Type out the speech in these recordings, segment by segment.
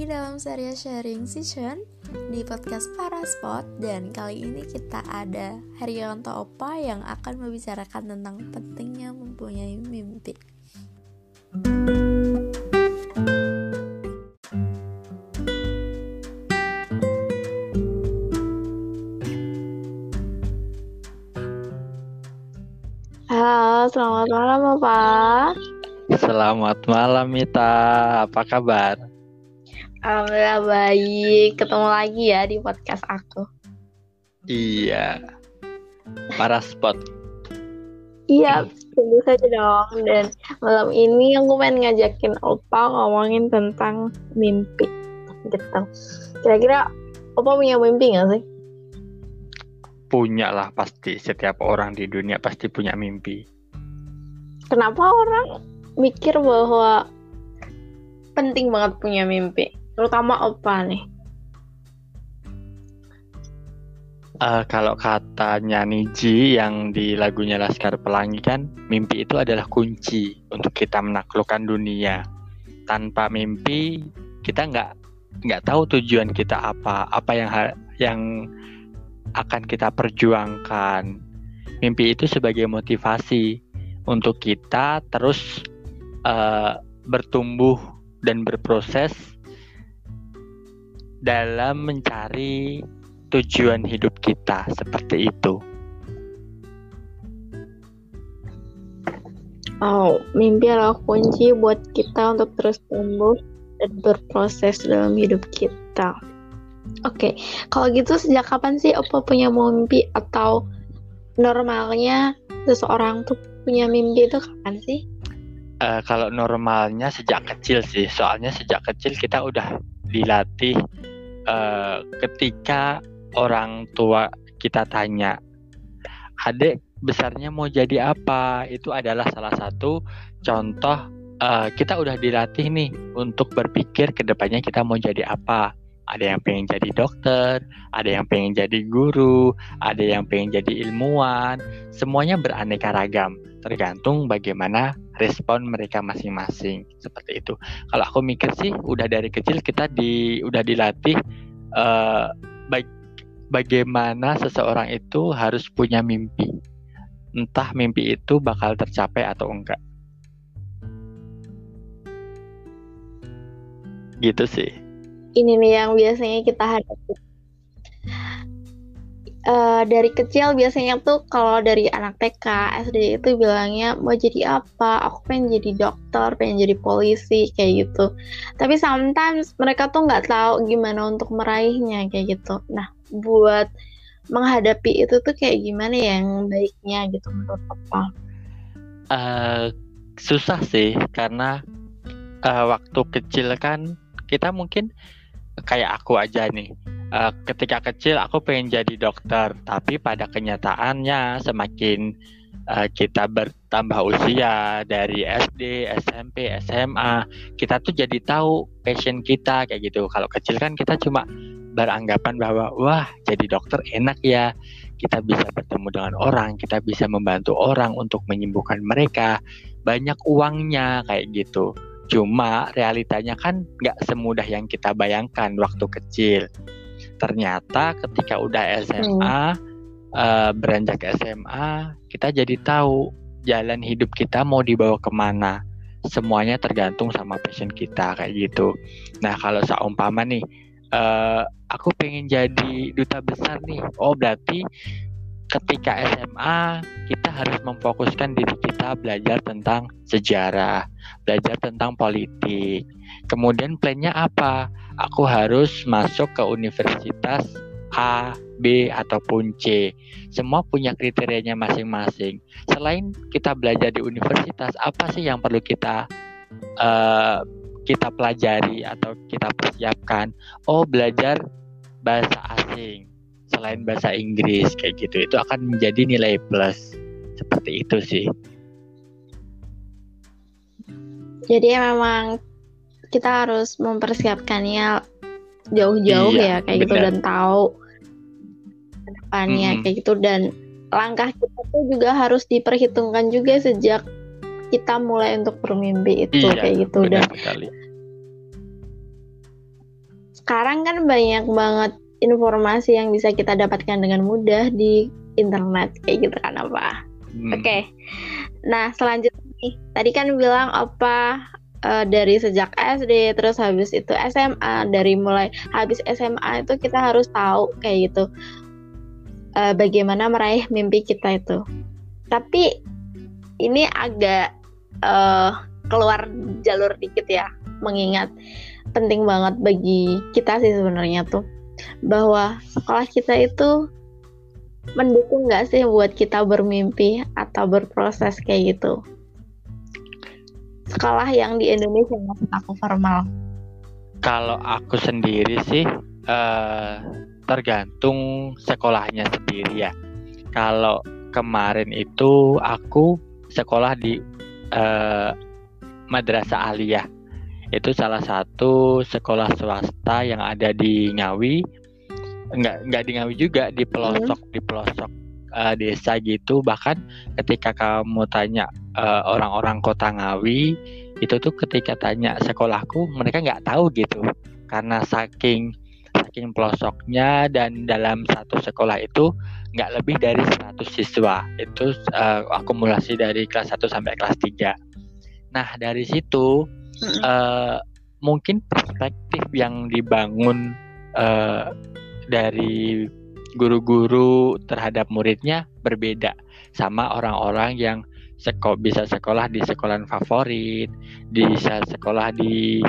lagi dalam serial sharing session di podcast Para Spot dan kali ini kita ada Haryanto Opa yang akan membicarakan tentang pentingnya mempunyai mimpi. Halo, selamat malam Bapak. Selamat malam Mita, apa kabar? Alhamdulillah baik, ketemu lagi ya di podcast aku. Iya, para spot. Iya, tentu saja dong. Dan malam ini aku pengen ngajakin Opa ngomongin tentang mimpi. Gitu. Kira-kira Opa punya mimpi gak sih? Punya lah pasti, setiap orang di dunia pasti punya mimpi. Kenapa orang mikir bahwa penting banget punya mimpi? Terutama Opa nih. Uh, kalau katanya Niji yang di lagunya Laskar Pelangi kan, mimpi itu adalah kunci untuk kita menaklukkan dunia. Tanpa mimpi, kita nggak nggak tahu tujuan kita apa, apa yang yang akan kita perjuangkan. Mimpi itu sebagai motivasi untuk kita terus uh, bertumbuh dan berproses dalam mencari tujuan hidup kita seperti itu. Oh, mimpi adalah kunci buat kita untuk terus tumbuh dan berproses dalam hidup kita. Oke, okay. kalau gitu sejak kapan sih Opa punya mimpi atau normalnya seseorang tuh punya mimpi itu kapan sih? Uh, kalau normalnya sejak kecil sih, soalnya sejak kecil kita udah dilatih uh, ketika orang tua kita tanya, adik besarnya mau jadi apa? Itu adalah salah satu contoh uh, kita udah dilatih nih untuk berpikir ke depannya kita mau jadi apa ada yang pengen jadi dokter, ada yang pengen jadi guru, ada yang pengen jadi ilmuwan, semuanya beraneka ragam, tergantung bagaimana respon mereka masing-masing seperti itu. Kalau aku mikir sih, udah dari kecil kita di udah dilatih uh, baik bagaimana seseorang itu harus punya mimpi, entah mimpi itu bakal tercapai atau enggak. Gitu sih ini nih yang biasanya kita hadapi. Uh, dari kecil biasanya tuh kalau dari anak TK, SD itu bilangnya mau jadi apa? Aku pengen jadi dokter, pengen jadi polisi kayak gitu. Tapi sometimes mereka tuh nggak tahu gimana untuk meraihnya kayak gitu. Nah, buat menghadapi itu tuh kayak gimana ya yang baiknya gitu menurut Papa? Uh, susah sih karena uh, waktu kecil kan kita mungkin kayak aku aja nih uh, ketika kecil aku pengen jadi dokter tapi pada kenyataannya semakin uh, kita bertambah usia dari SD, SMP, SMA kita tuh jadi tahu passion kita kayak gitu kalau kecil kan kita cuma beranggapan bahwa wah jadi dokter enak ya kita bisa bertemu dengan orang kita bisa membantu orang untuk menyembuhkan mereka banyak uangnya kayak gitu Cuma realitanya kan nggak semudah yang kita bayangkan waktu kecil. Ternyata ketika udah SMA, hmm. uh, beranjak SMA, kita jadi tahu jalan hidup kita mau dibawa ke mana. Semuanya tergantung sama passion kita kayak gitu. Nah kalau seumpama nih, uh, aku pengen jadi duta besar nih. Oh berarti ketika SMA kita harus memfokuskan diri kita belajar tentang sejarah, belajar tentang politik. Kemudian plannya apa? Aku harus masuk ke universitas A, B ataupun C. Semua punya kriterianya masing-masing. Selain kita belajar di universitas, apa sih yang perlu kita uh, kita pelajari atau kita persiapkan? Oh, belajar bahasa asing selain bahasa Inggris kayak gitu itu akan menjadi nilai plus seperti itu sih jadi memang kita harus mempersiapkannya jauh-jauh iya, ya kayak bener. gitu dan tahu depannya hmm. kayak gitu dan langkah kita tuh juga harus diperhitungkan juga sejak kita mulai untuk bermimpi itu iya, kayak gitu dan sekali. sekarang kan banyak banget informasi yang bisa kita dapatkan dengan mudah di internet kayak gitu kan apa. Hmm. Oke. Okay. Nah, selanjutnya nih, tadi kan bilang apa uh, dari sejak SD terus habis itu SMA, dari mulai habis SMA itu kita harus tahu kayak gitu. Uh, bagaimana meraih mimpi kita itu. Tapi ini agak uh, keluar jalur dikit ya, mengingat penting banget bagi kita sih sebenarnya tuh bahwa sekolah kita itu mendukung nggak sih buat kita bermimpi atau berproses kayak gitu? Sekolah yang di Indonesia maksud aku formal. Kalau aku sendiri sih uh, tergantung sekolahnya sendiri ya. Kalau kemarin itu aku sekolah di uh, Madrasah Aliyah itu salah satu sekolah swasta yang ada di Ngawi nggak nggak di Ngawi juga di pelosok hmm. di pelosok uh, desa gitu bahkan ketika kamu tanya uh, orang-orang kota Ngawi itu tuh ketika tanya sekolahku mereka nggak tahu gitu. Karena saking saking pelosoknya dan dalam satu sekolah itu nggak lebih dari 100 siswa. Itu uh, akumulasi dari kelas 1 sampai kelas 3 nah dari situ uh, mungkin perspektif yang dibangun uh, dari guru-guru terhadap muridnya berbeda sama orang-orang yang seko bisa sekolah di sekolah favorit, bisa sekolah di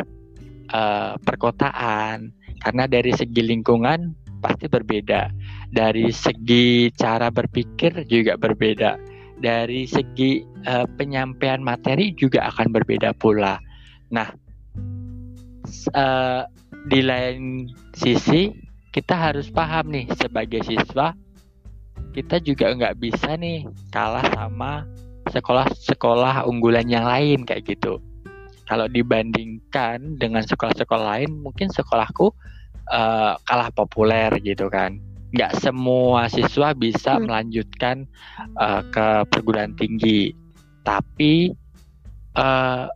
uh, perkotaan, karena dari segi lingkungan pasti berbeda, dari segi cara berpikir juga berbeda, dari segi uh, penyampaian materi juga akan berbeda pula. Nah, uh, di lain sisi kita harus paham nih sebagai siswa kita juga nggak bisa nih kalah sama sekolah-sekolah unggulan yang lain kayak gitu. Kalau dibandingkan dengan sekolah-sekolah lain, mungkin sekolahku uh, kalah populer gitu kan. Nggak semua siswa bisa hmm. melanjutkan uh, ke perguruan tinggi, tapi uh,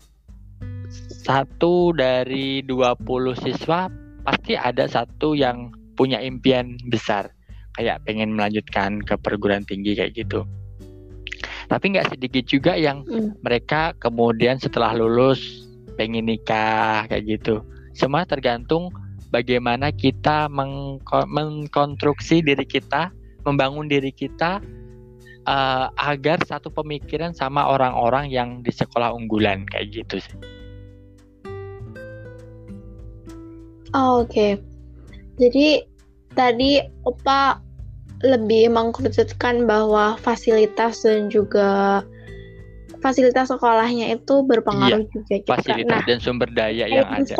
satu dari 20 siswa pasti ada satu yang punya impian besar kayak pengen melanjutkan ke perguruan tinggi kayak gitu tapi nggak sedikit juga yang mm. mereka kemudian setelah lulus pengen nikah kayak gitu semua tergantung bagaimana kita mengko mengkonstruksi diri kita membangun diri kita uh, agar satu pemikiran sama orang-orang yang di sekolah unggulan kayak gitu sih Oh, Oke, okay. Jadi tadi Opa lebih mengkerucutkan bahwa fasilitas dan juga fasilitas sekolahnya itu berpengaruh iya, juga. Kita. Fasilitas nah, dan sumber daya yang ada.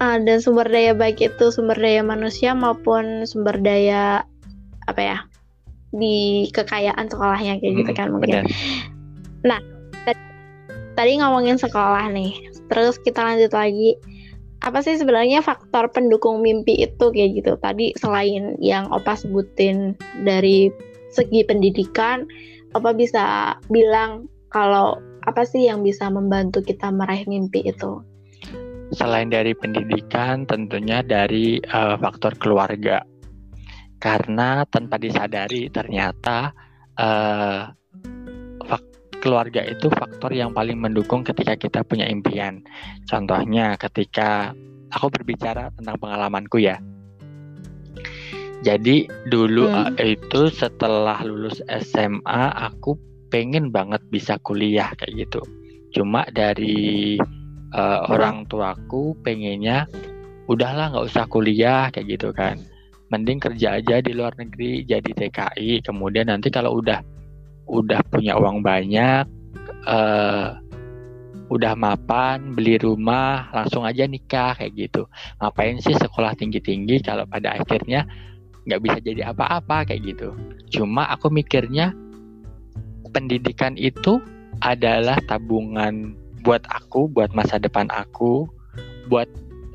Uh, dan sumber daya baik itu sumber daya manusia maupun sumber daya apa ya di kekayaan sekolahnya kayak gitu hmm, gitu kan mungkin. Benar. Nah, tadi ngomongin sekolah nih terus kita lanjut lagi apa sih sebenarnya faktor pendukung mimpi itu kayak gitu? Tadi selain yang opa sebutin dari segi pendidikan opa bisa bilang kalau apa sih yang bisa membantu kita meraih mimpi itu? Selain dari pendidikan tentunya dari uh, faktor keluarga. Karena tanpa disadari ternyata uh, keluarga itu faktor yang paling mendukung ketika kita punya impian. Contohnya ketika aku berbicara tentang pengalamanku ya. Jadi dulu hmm. itu setelah lulus SMA aku pengen banget bisa kuliah kayak gitu. Cuma dari uh, orang tuaku pengennya udahlah nggak usah kuliah kayak gitu kan. Mending kerja aja di luar negeri jadi TKI. Kemudian nanti kalau udah udah punya uang banyak, uh, udah mapan, beli rumah, langsung aja nikah kayak gitu. Ngapain sih sekolah tinggi-tinggi kalau pada akhirnya nggak bisa jadi apa-apa kayak gitu. Cuma aku mikirnya pendidikan itu adalah tabungan buat aku, buat masa depan aku, buat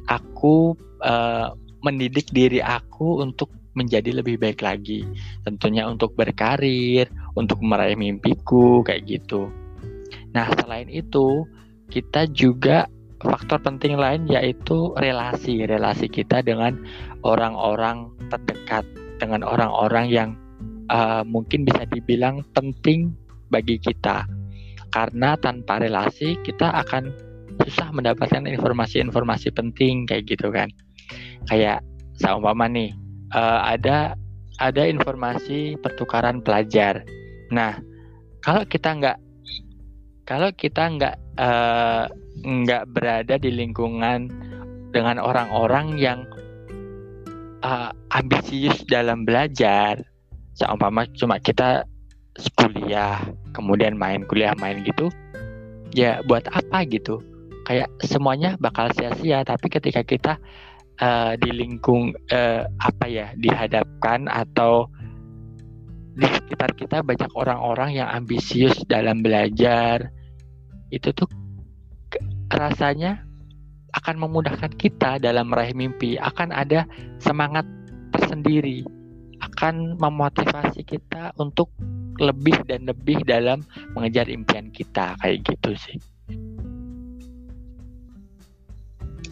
aku uh, mendidik diri aku untuk menjadi lebih baik lagi. Tentunya untuk berkarir, untuk meraih mimpiku kayak gitu. Nah, selain itu, kita juga faktor penting lain yaitu relasi relasi kita dengan orang-orang terdekat dengan orang-orang yang uh, mungkin bisa dibilang penting bagi kita. Karena tanpa relasi kita akan susah mendapatkan informasi-informasi penting kayak gitu kan. Kayak seumpama nih uh, ada ada informasi pertukaran pelajar nah kalau kita nggak kalau kita nggak uh, nggak berada di lingkungan dengan orang-orang yang uh, ambisius dalam belajar seumpama cuma kita kuliah kemudian main kuliah main gitu ya buat apa gitu? Kayak semuanya bakal sia-sia tapi ketika kita uh, di lingkung uh, apa ya dihadapkan atau di sekitar kita banyak orang-orang yang ambisius dalam belajar itu tuh rasanya akan memudahkan kita dalam meraih mimpi akan ada semangat tersendiri akan memotivasi kita untuk lebih dan lebih dalam mengejar impian kita kayak gitu sih.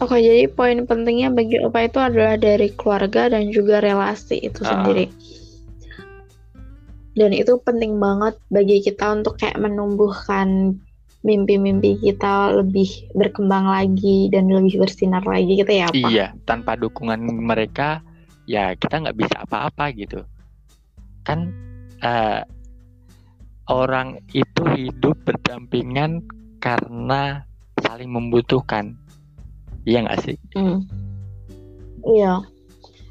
Oke, jadi poin pentingnya bagi Opa itu adalah dari keluarga dan juga relasi itu uh. sendiri. Dan itu penting banget bagi kita untuk kayak menumbuhkan mimpi-mimpi kita lebih berkembang lagi dan lebih bersinar lagi gitu ya Pak? Iya, tanpa dukungan mereka ya kita nggak bisa apa-apa gitu. Kan uh, orang itu hidup berdampingan karena saling membutuhkan. Iya nggak sih? Hmm. Iya.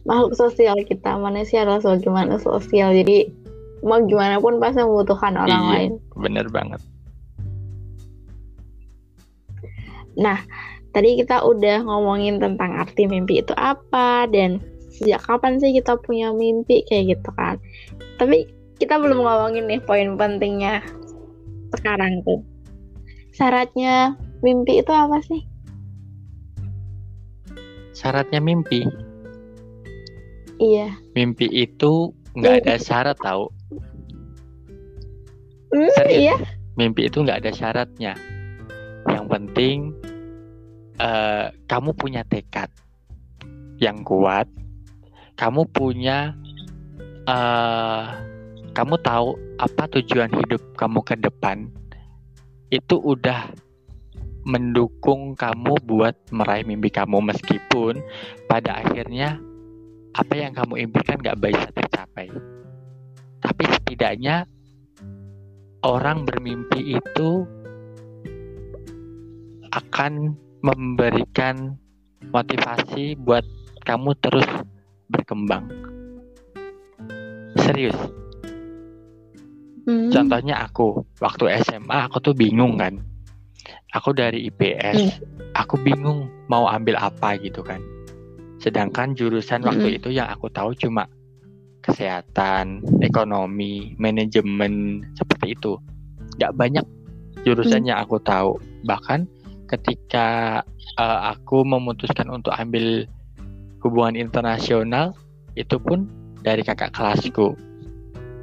Makhluk sosial kita manusia adalah sebagaimana sosial. Jadi mau gimana pun pasti membutuhkan orang iya, lain. Bener banget. Nah, tadi kita udah ngomongin tentang arti mimpi itu apa dan sejak kapan sih kita punya mimpi kayak gitu kan. Tapi kita belum ngomongin nih poin pentingnya sekarang tuh. Syaratnya mimpi itu apa sih? Syaratnya mimpi. Iya. Mimpi itu nggak ada syarat tahu. Hmm, iya. Mimpi itu nggak ada syaratnya. Yang penting uh, kamu punya tekad yang kuat. Kamu punya uh, kamu tahu apa tujuan hidup kamu ke depan, itu udah mendukung kamu buat meraih mimpi kamu meskipun pada akhirnya apa yang kamu impikan gak bisa tercapai. Tapi setidaknya orang bermimpi itu akan memberikan motivasi buat kamu terus berkembang. Serius, Hmm. Contohnya aku waktu SMA aku tuh bingung kan. Aku dari IPS, hmm. aku bingung mau ambil apa gitu kan. Sedangkan jurusan hmm. waktu itu yang aku tahu cuma kesehatan, ekonomi, manajemen seperti itu. Gak banyak jurusan hmm. yang aku tahu. Bahkan ketika uh, aku memutuskan untuk ambil hubungan internasional, itu pun dari kakak kelasku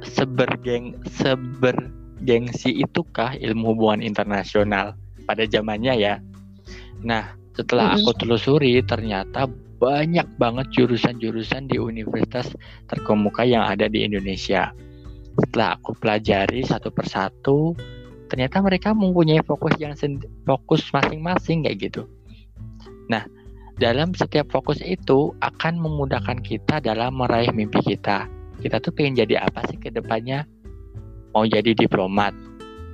sebergeng sebergengsi itukah ilmu hubungan internasional pada zamannya ya. Nah, setelah aku telusuri ternyata banyak banget jurusan-jurusan di universitas terkemuka yang ada di Indonesia. Setelah aku pelajari satu persatu, ternyata mereka mempunyai fokus yang fokus masing-masing kayak gitu. Nah, dalam setiap fokus itu akan memudahkan kita dalam meraih mimpi kita kita tuh pengen jadi apa sih ke depannya? Mau jadi diplomat.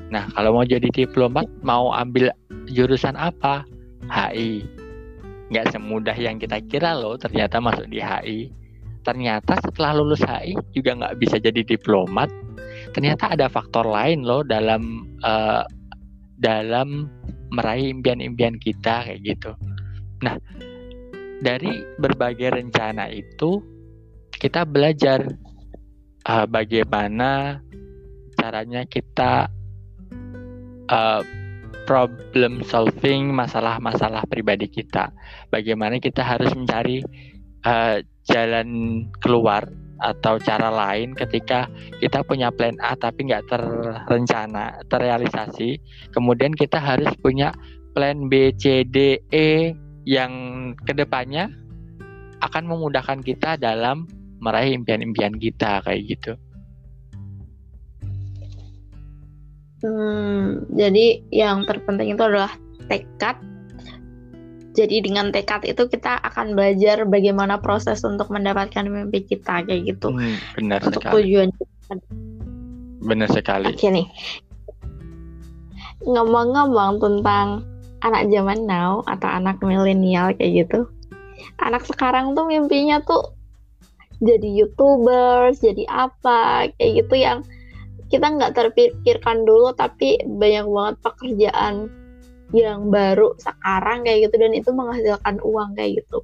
Nah, kalau mau jadi diplomat, mau ambil jurusan apa? HI. Nggak semudah yang kita kira loh, ternyata masuk di HI. Ternyata setelah lulus HI juga nggak bisa jadi diplomat. Ternyata ada faktor lain loh dalam uh, dalam meraih impian-impian kita kayak gitu. Nah, dari berbagai rencana itu kita belajar uh, bagaimana caranya kita uh, problem solving masalah-masalah pribadi kita. Bagaimana kita harus mencari uh, jalan keluar atau cara lain ketika kita punya plan A tapi nggak terencana, terrealisasi. Kemudian kita harus punya plan B, C, D, E yang ke depannya akan memudahkan kita dalam meraih impian-impian kita kayak gitu. Hmm, jadi yang terpenting itu adalah tekad. Jadi dengan tekad itu kita akan belajar bagaimana proses untuk mendapatkan mimpi kita kayak gitu. Hmm, benar untuk sekali. tujuan Benar sekali. Oke nih. Ngomong-ngomong tentang anak zaman now atau anak milenial kayak gitu. Anak sekarang tuh mimpinya tuh jadi youtubers, jadi apa kayak gitu yang kita nggak terpikirkan dulu tapi banyak banget pekerjaan yang baru sekarang kayak gitu dan itu menghasilkan uang kayak gitu.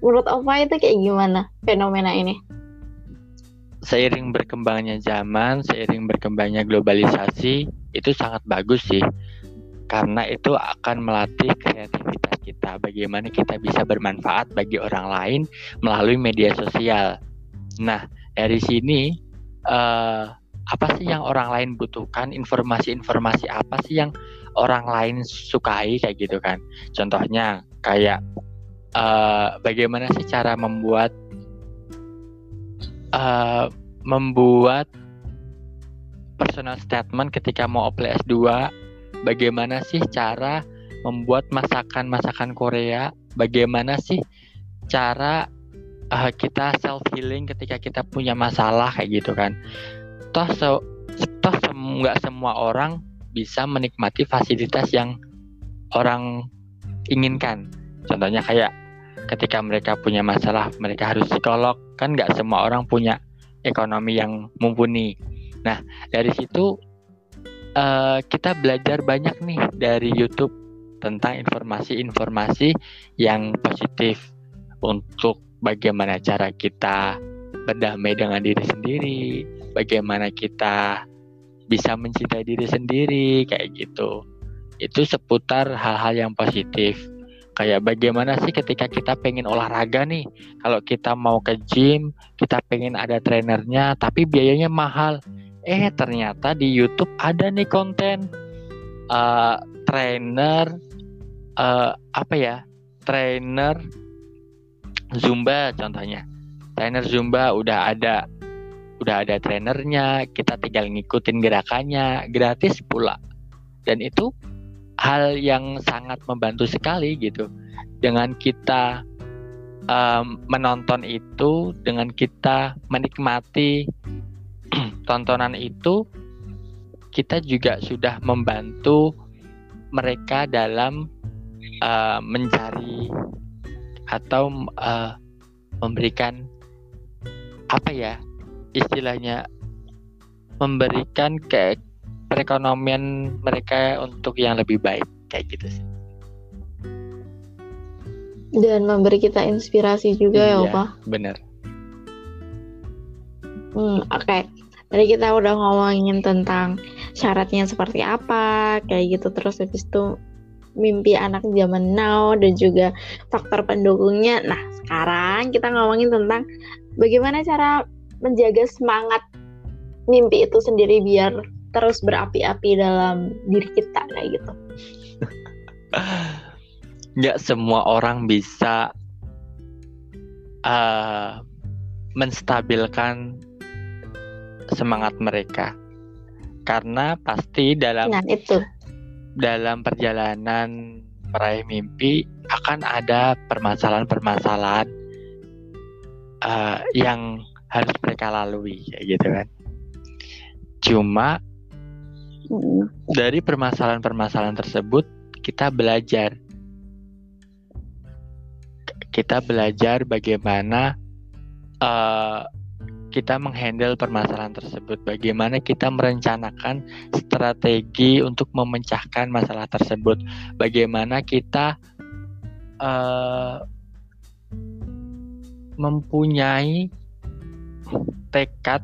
Menurut Ova itu kayak gimana fenomena ini? Seiring berkembangnya zaman, seiring berkembangnya globalisasi, itu sangat bagus sih. Karena itu akan melatih kreativitas kita, bagaimana kita bisa bermanfaat bagi orang lain melalui media sosial. Nah, dari sini uh, apa sih yang orang lain butuhkan, informasi-informasi apa sih yang orang lain sukai? Kayak gitu kan. Contohnya kayak uh, bagaimana sih cara membuat uh, membuat personal statement ketika mau apply S2, bagaimana sih cara membuat masakan-masakan Korea, bagaimana sih cara uh, kita self healing ketika kita punya masalah? Kayak gitu kan toh se toh nggak semua orang bisa menikmati fasilitas yang orang inginkan. Contohnya kayak ketika mereka punya masalah mereka harus psikolog. Kan nggak semua orang punya ekonomi yang mumpuni. Nah dari situ uh, kita belajar banyak nih dari YouTube tentang informasi-informasi yang positif untuk bagaimana cara kita berdamai dengan diri sendiri, bagaimana kita bisa mencintai diri sendiri kayak gitu. Itu seputar hal-hal yang positif. Kayak bagaimana sih ketika kita pengen olahraga nih? Kalau kita mau ke gym kita pengen ada trainernya tapi biayanya mahal. Eh ternyata di YouTube ada nih konten. Uh, trainer uh, apa ya? Trainer Zumba contohnya trainer Zumba udah ada udah ada trainernya, kita tinggal ngikutin gerakannya, gratis pula. Dan itu hal yang sangat membantu sekali gitu. Dengan kita um, menonton itu, dengan kita menikmati tontonan itu, kita juga sudah membantu mereka dalam uh, mencari atau uh, memberikan apa ya istilahnya memberikan ke perekonomian mereka untuk yang lebih baik kayak gitu sih. Dan memberi kita inspirasi juga ya, iya, ya, Pak. Bener. Hmm, oke. Okay. Tadi kita udah ngomongin tentang syaratnya seperti apa, kayak gitu. Terus habis itu mimpi anak zaman now dan juga faktor pendukungnya. Nah, sekarang kita ngomongin tentang bagaimana cara menjaga semangat mimpi itu sendiri biar terus berapi-api dalam diri kita kayak gitu. Nggak semua orang bisa uh, menstabilkan semangat mereka karena pasti dalam nah, itu. dalam perjalanan meraih mimpi akan ada permasalahan-permasalahan uh, yang harus mereka lalui kayak gitu kan. Cuma hmm. dari permasalahan-permasalahan tersebut kita belajar. Kita belajar bagaimana uh, kita menghandle permasalahan tersebut, bagaimana kita merencanakan strategi untuk memecahkan masalah tersebut, bagaimana kita uh, mempunyai tekad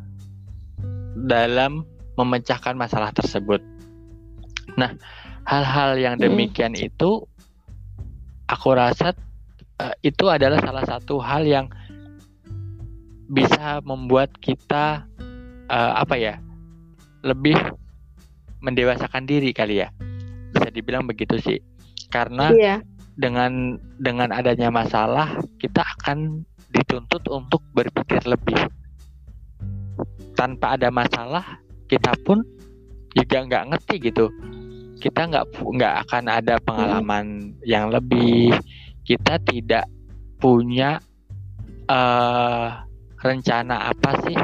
dalam memecahkan masalah tersebut. Nah, hal-hal yang hmm. demikian hmm. itu aku rasa uh, itu adalah salah satu hal yang bisa membuat kita uh, apa ya? lebih mendewasakan diri kali ya. Bisa dibilang begitu sih. karena Iya. dengan dengan adanya masalah kita akan dituntut untuk berpikir lebih. Tanpa ada masalah kita pun juga nggak ngerti gitu. Kita nggak nggak akan ada pengalaman yang lebih. Kita tidak punya eh rencana apa sih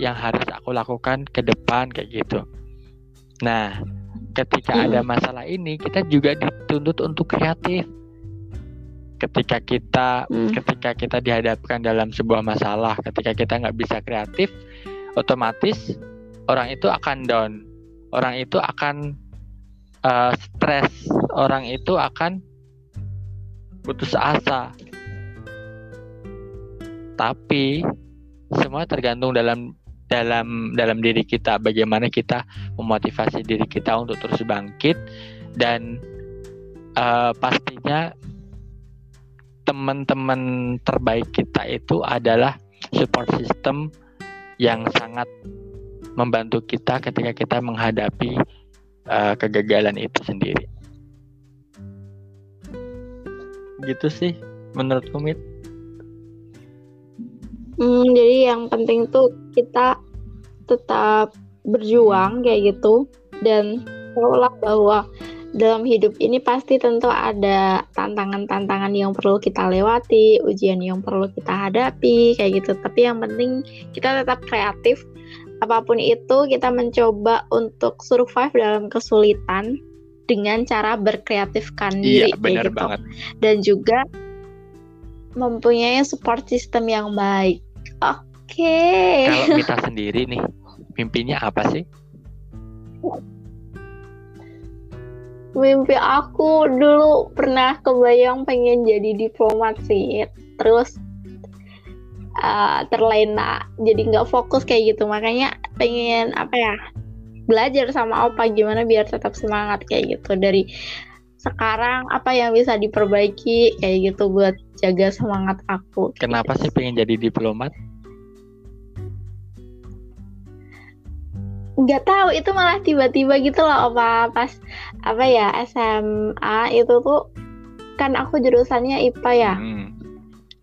yang harus aku lakukan ke depan kayak gitu. Nah ketika Hmm. ada masalah ini kita juga dituntut untuk kreatif ketika kita Hmm. ketika kita dihadapkan dalam sebuah masalah ketika kita nggak bisa kreatif otomatis orang itu akan down. Orang itu akan eh, stres. Orang itu akan putus asa. Tapi semua tergantung dalam dalam dalam diri kita. Bagaimana kita memotivasi diri kita untuk terus bangkit dan eh, pastinya teman-teman terbaik kita itu adalah support system yang sangat membantu kita ketika kita menghadapi eh, kegagalan itu sendiri. Gitu sih menurutku Mit. Hmm, jadi yang penting tuh kita tetap berjuang kayak gitu dan tahulah bahwa dalam hidup ini pasti tentu ada tantangan-tantangan yang perlu kita lewati, ujian yang perlu kita hadapi kayak gitu. Tapi yang penting kita tetap kreatif. Apa pun itu kita mencoba untuk survive dalam kesulitan dengan cara berkreatifkan diri Iya, benar gitu. banget. dan juga mempunyai support system yang baik. Oke. Kalau kita sendiri nih, mimpinya apa sih? Mimpi aku dulu pernah kebayang pengen jadi diplomat sih. Terus uh, terlena, jadi nggak fokus kayak gitu. Makanya pengen apa ya? Belajar sama opa gimana biar tetap semangat kayak gitu dari sekarang apa yang bisa diperbaiki kayak gitu buat jaga semangat aku. Kenapa sih pengen jadi diplomat? Nggak tahu itu malah tiba-tiba gitu loh apa pas apa ya SMA itu tuh kan aku jurusannya IPA ya. Hmm,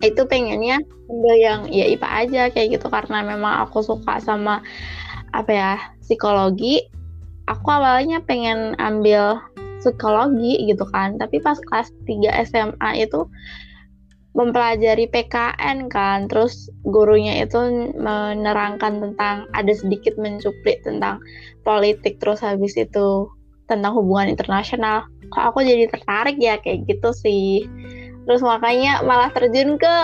itu pengennya ambil yang ya IPA aja kayak gitu. Karena memang aku suka sama apa ya psikologi. Aku awalnya pengen ambil psikologi gitu kan. Tapi pas kelas 3 SMA itu mempelajari PKN kan. Terus gurunya itu menerangkan tentang ada sedikit mencuplik tentang politik terus habis itu tentang hubungan internasional. Kok aku jadi tertarik ya kayak gitu sih. Terus makanya malah terjun ke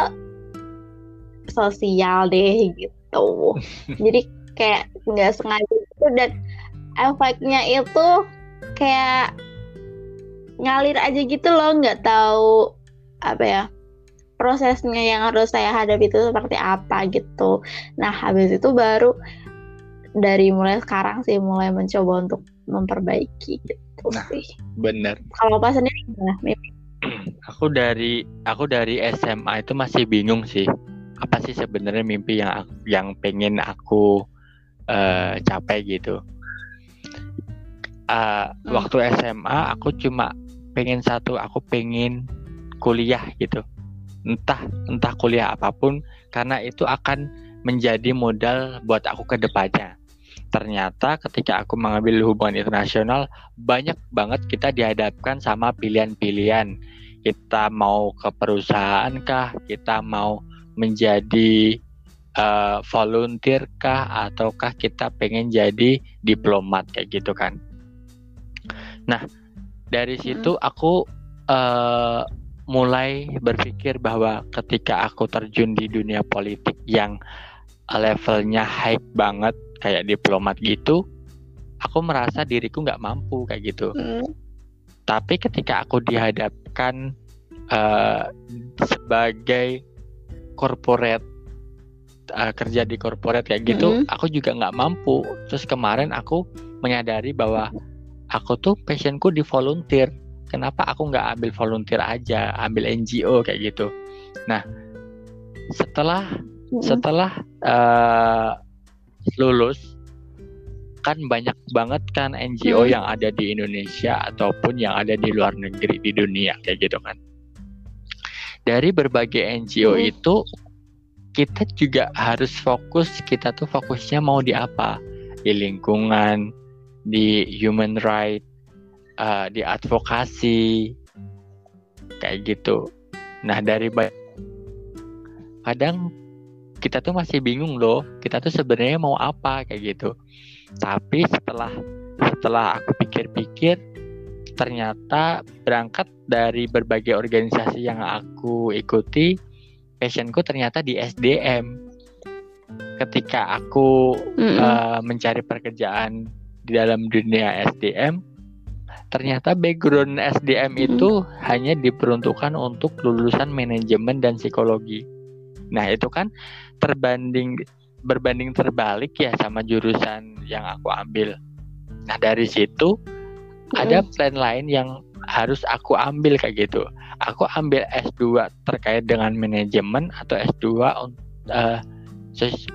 sosial deh gitu. Jadi kayak nggak sengaja itu dan efeknya itu kayak ngalir aja gitu loh nggak tahu apa ya prosesnya yang harus saya hadapi itu seperti apa gitu nah habis itu baru dari mulai sekarang sih mulai mencoba untuk memperbaiki gitu Nah. sih bener. kalau pas sendiri gimana Mimpi? Aku dari aku dari SMA itu masih bingung sih. Apa sih sebenarnya mimpi yang aku- yang pengen aku eh, capai gitu. Eh, Waktu SMA aku cuma pengen satu, aku pengen kuliah gitu. Entah entah kuliah apa pun, karena itu akan menjadi modal buat aku ke depannya. Ternyata ketika aku mengambil hubungan internasional, banyak banget kita dihadapkan sama pilihan-pilihan kita mau ke perusahaan kah, kita mau menjadi eh, volunteer kah, ataukah kita pengen jadi diplomat kayak gitu kan. Nah, dari situ aku eh, mulai berpikir bahwa ketika aku terjun di dunia politik yang levelnya high banget kayak diplomat gitu, aku merasa diriku nggak mampu kayak gitu. Hmm, tapi ketika aku dihadapkan eh, sebagai corporate eh, kerja di corporate kayak gitu Mm-mm. aku juga nggak mampu. Terus kemarin aku menyadari bahwa aku tuh passionku di volunteer kenapa aku nggak ambil volunteer aja ambil NGO kayak gitu nah setelah setelah eh, lulus kan banyak banget kan NGO hmm. yang ada di Indonesia ataupun yang ada di luar negeri di dunia kayak gitu kan dari berbagai NGO hmm. itu kita juga harus fokus kita tuh fokusnya mau di apa di lingkungan di human right uh, di advokasi. Kayak gitu. Nah dari kadang kita tuh masih bingung loh kita tuh sebenarnya mau apa kayak gitu. Tapi setelah setelah aku pikir-pikir ternyata berangkat dari berbagai organisasi yang aku ikuti passionku ternyata di SDM ketika aku mm -hmm. uh, mencari pekerjaan di dalam dunia SDM ternyata background SDM itu hanya diperuntukkan untuk lulusan manajemen dan psikologi Nah, itu kan terbanding berbanding terbalik ya sama jurusan yang aku ambil. Nah, dari situ ada plan lain yang harus aku ambil kayak gitu. Aku ambil S2 terkait dengan manajemen atau S2 uh, eh,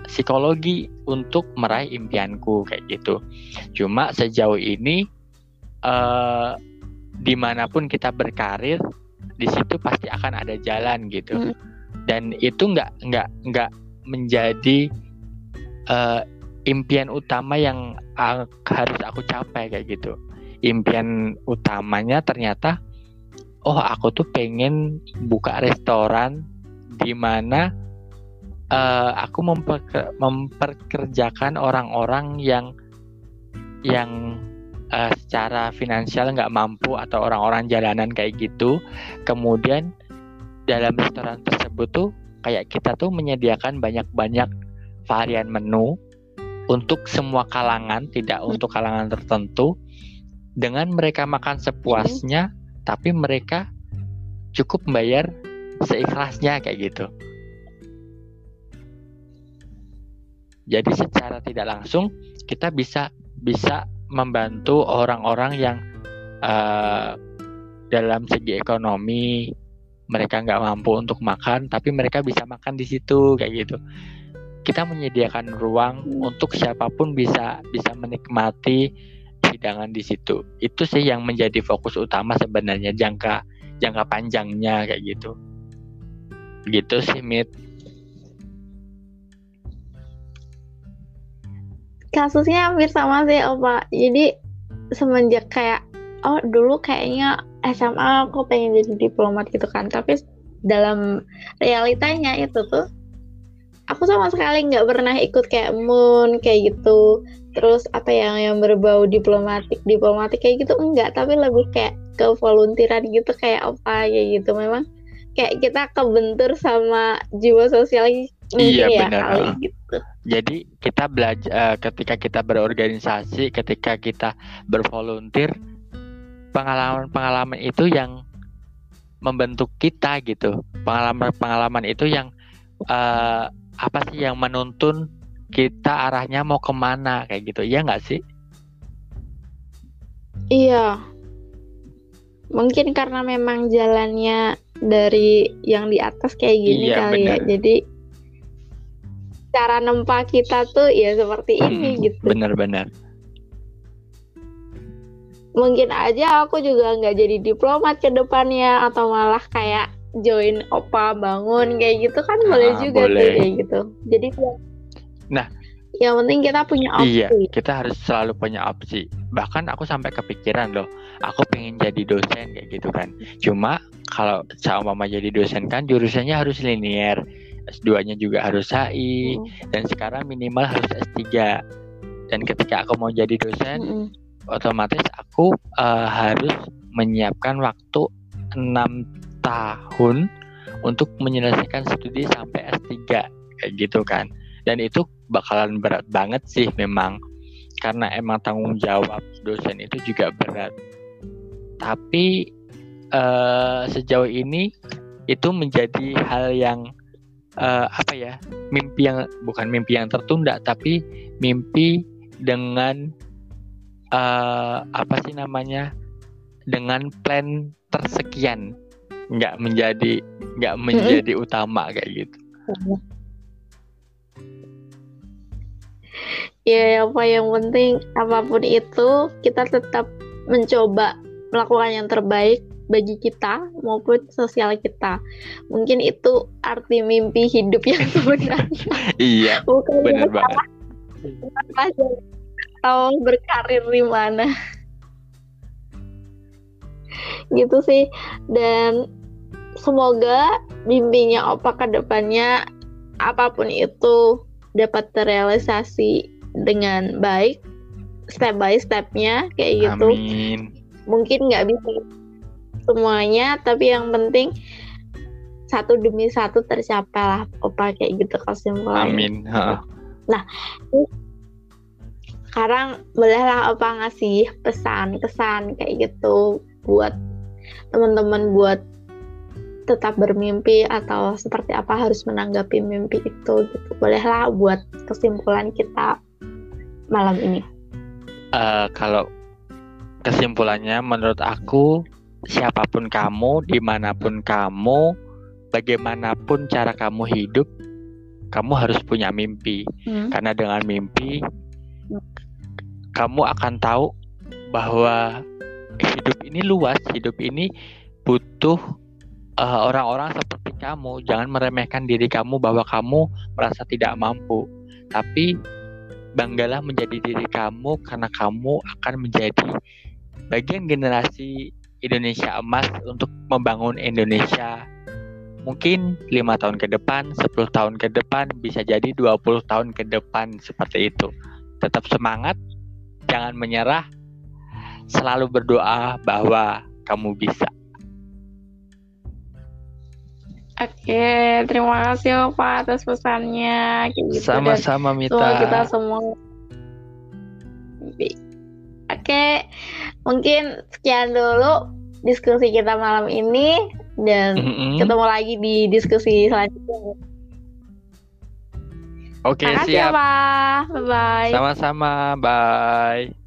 psikologi untuk meraih impianku kayak gitu. Cuma sejauh ini uh, di mana pun kita berkarir, di situ pasti akan ada jalan gitu. Hmm dan itu nggak nggak nggak menjadi uh, impian utama yang uh, harus aku capai kayak gitu impian utamanya ternyata oh aku tuh pengen buka restoran di mana uh, aku memper memperkerjakan orang-orang yang yang uh, secara finansial nggak mampu atau orang-orang jalanan kayak gitu kemudian dalam restoran tersebut tuh kayak kita tuh menyediakan banyak-banyak varian menu untuk semua kalangan, tidak hmm. untuk kalangan tertentu. Dengan mereka makan sepuasnya, tapi mereka cukup bayar seikhlasnya kayak gitu. Jadi secara tidak langsung kita bisa bisa membantu orang-orang yang uh, dalam segi ekonomi mereka nggak mampu untuk makan tapi mereka bisa makan di situ kayak gitu. Kita menyediakan ruang untuk siapa pun bisa bisa menikmati hidangan di situ. Itu sih yang menjadi fokus utama sebenarnya jangka jangka panjangnya kayak gitu. Gitu sih Mit kasusnya hampir sama sih Opa jadi semenjak kayak oh dulu kayaknya SMA aku pengen jadi diplomat gitu kan. Tapi dalam realitanya itu tuh aku sama sekali nggak pernah ikut kayak moon kayak gitu. Terus apa yang yang berbau diplomatik diplomatik kayak gitu enggak. Tapi lebih kayak ke volunteeran gitu kayak apa kayak gitu. Memang kayak kita kebentur sama jiwa sosial iya, ya benar. kali gitu. Jadi kita belajar uh, ketika kita berorganisasi ketika kita bervolunteer pengalaman-pengalaman itu yang membentuk kita gitu. Pengalaman-pengalaman itu yang uh, apa sih yang menuntun kita arahnya mau ke mana kayak gitu. Iya nggak sih? Iya. Mungkin karena memang jalannya dari yang di atas kayak gini iya, kali bener. ya jadi cara nempa kita tuh ya seperti ini gitu. bener-bener mungkin aja aku juga nggak jadi diplomat ke depannya atau malah kayak join opa bangun kayak gitu kan boleh ah, juga boleh. tuh kayak gitu. Jadi nah. Yang penting kita punya opsi. Iya kita harus selalu punya opsi. Bahkan aku sampai kepikiran loh aku pengen jadi dosen kayak gitu kan. Cuma kalau sama mama jadi dosen kan jurusannya harus linier S2-nya juga harus HI hmm. dan sekarang minimal harus S3 dan ketika aku mau jadi dosen hmm otomatis aku uh, harus menyiapkan waktu enam tahun untuk menyelesaikan studi sampai S3 kayak gitu kan. Dan itu bakalan berat banget sih memang karena emang tanggung jawab dosen itu juga berat. Tapi uh, sejauh ini itu menjadi hal yang uh, apa ya mimpi yang bukan mimpi yang tertunda tapi mimpi dengan uh, apa sih namanya dengan plan tersekian nggak menjadi nggak menjadi mm -hmm. utama kayak gitu. ya apa yang penting apa pun itu kita tetap mencoba melakukan yang terbaik bagi kita maupun sosial kita. Mungkin itu arti mimpi hidup yang sebenarnya. iya. Bukan benar banget. Atau berkarir di mana. gitu sih. Dan semoga mimpinya Opa ke depannya apa pun itu dapat terrealisasi dengan baik step by stepnya kayak gitu. Amin. Mungkin nggak bisa semuanya tapi yang penting satu demi satu tercapai lah opa kayak gitu kesimpulannya amin ha. nah sekarang bolehlah opa ngasih pesan kesan kayak gitu buat teman-teman buat tetap bermimpi atau seperti apa harus menanggapi mimpi itu gitu. Bolehlah buat kesimpulan kita malam ini. Uh, kalau kesimpulannya menurut aku siapa pun kamu, di mana pun kamu, bagaimanapun cara kamu hidup, kamu harus punya mimpi. Hmm. Karena dengan mimpi, kamu akan tahu bahwa hidup ini luas, hidup ini butuh uh, orang-orang seperti kamu. Jangan meremehkan diri kamu bahwa kamu merasa tidak mampu, tapi banggalah menjadi diri kamu karena kamu akan menjadi bagian generasi Indonesia emas untuk membangun Indonesia mungkin lima tahun ke depan, 10 tahun ke depan, bisa jadi 20 tahun ke depan seperti itu. Tetap semangat, jangan menyerah, selalu berdoa bahwa kamu bisa. Oke, terima kasih Pak atas pesannya. Gitu. Sama-sama Mita. Semoga kita semua Oke, mungkin sekian dulu diskusi kita malam ini dan mm -hmm. ketemu lagi di diskusi selanjutnya. Oke, okay, ya, siap. Ya, Bye bye. Sama-sama. Bye.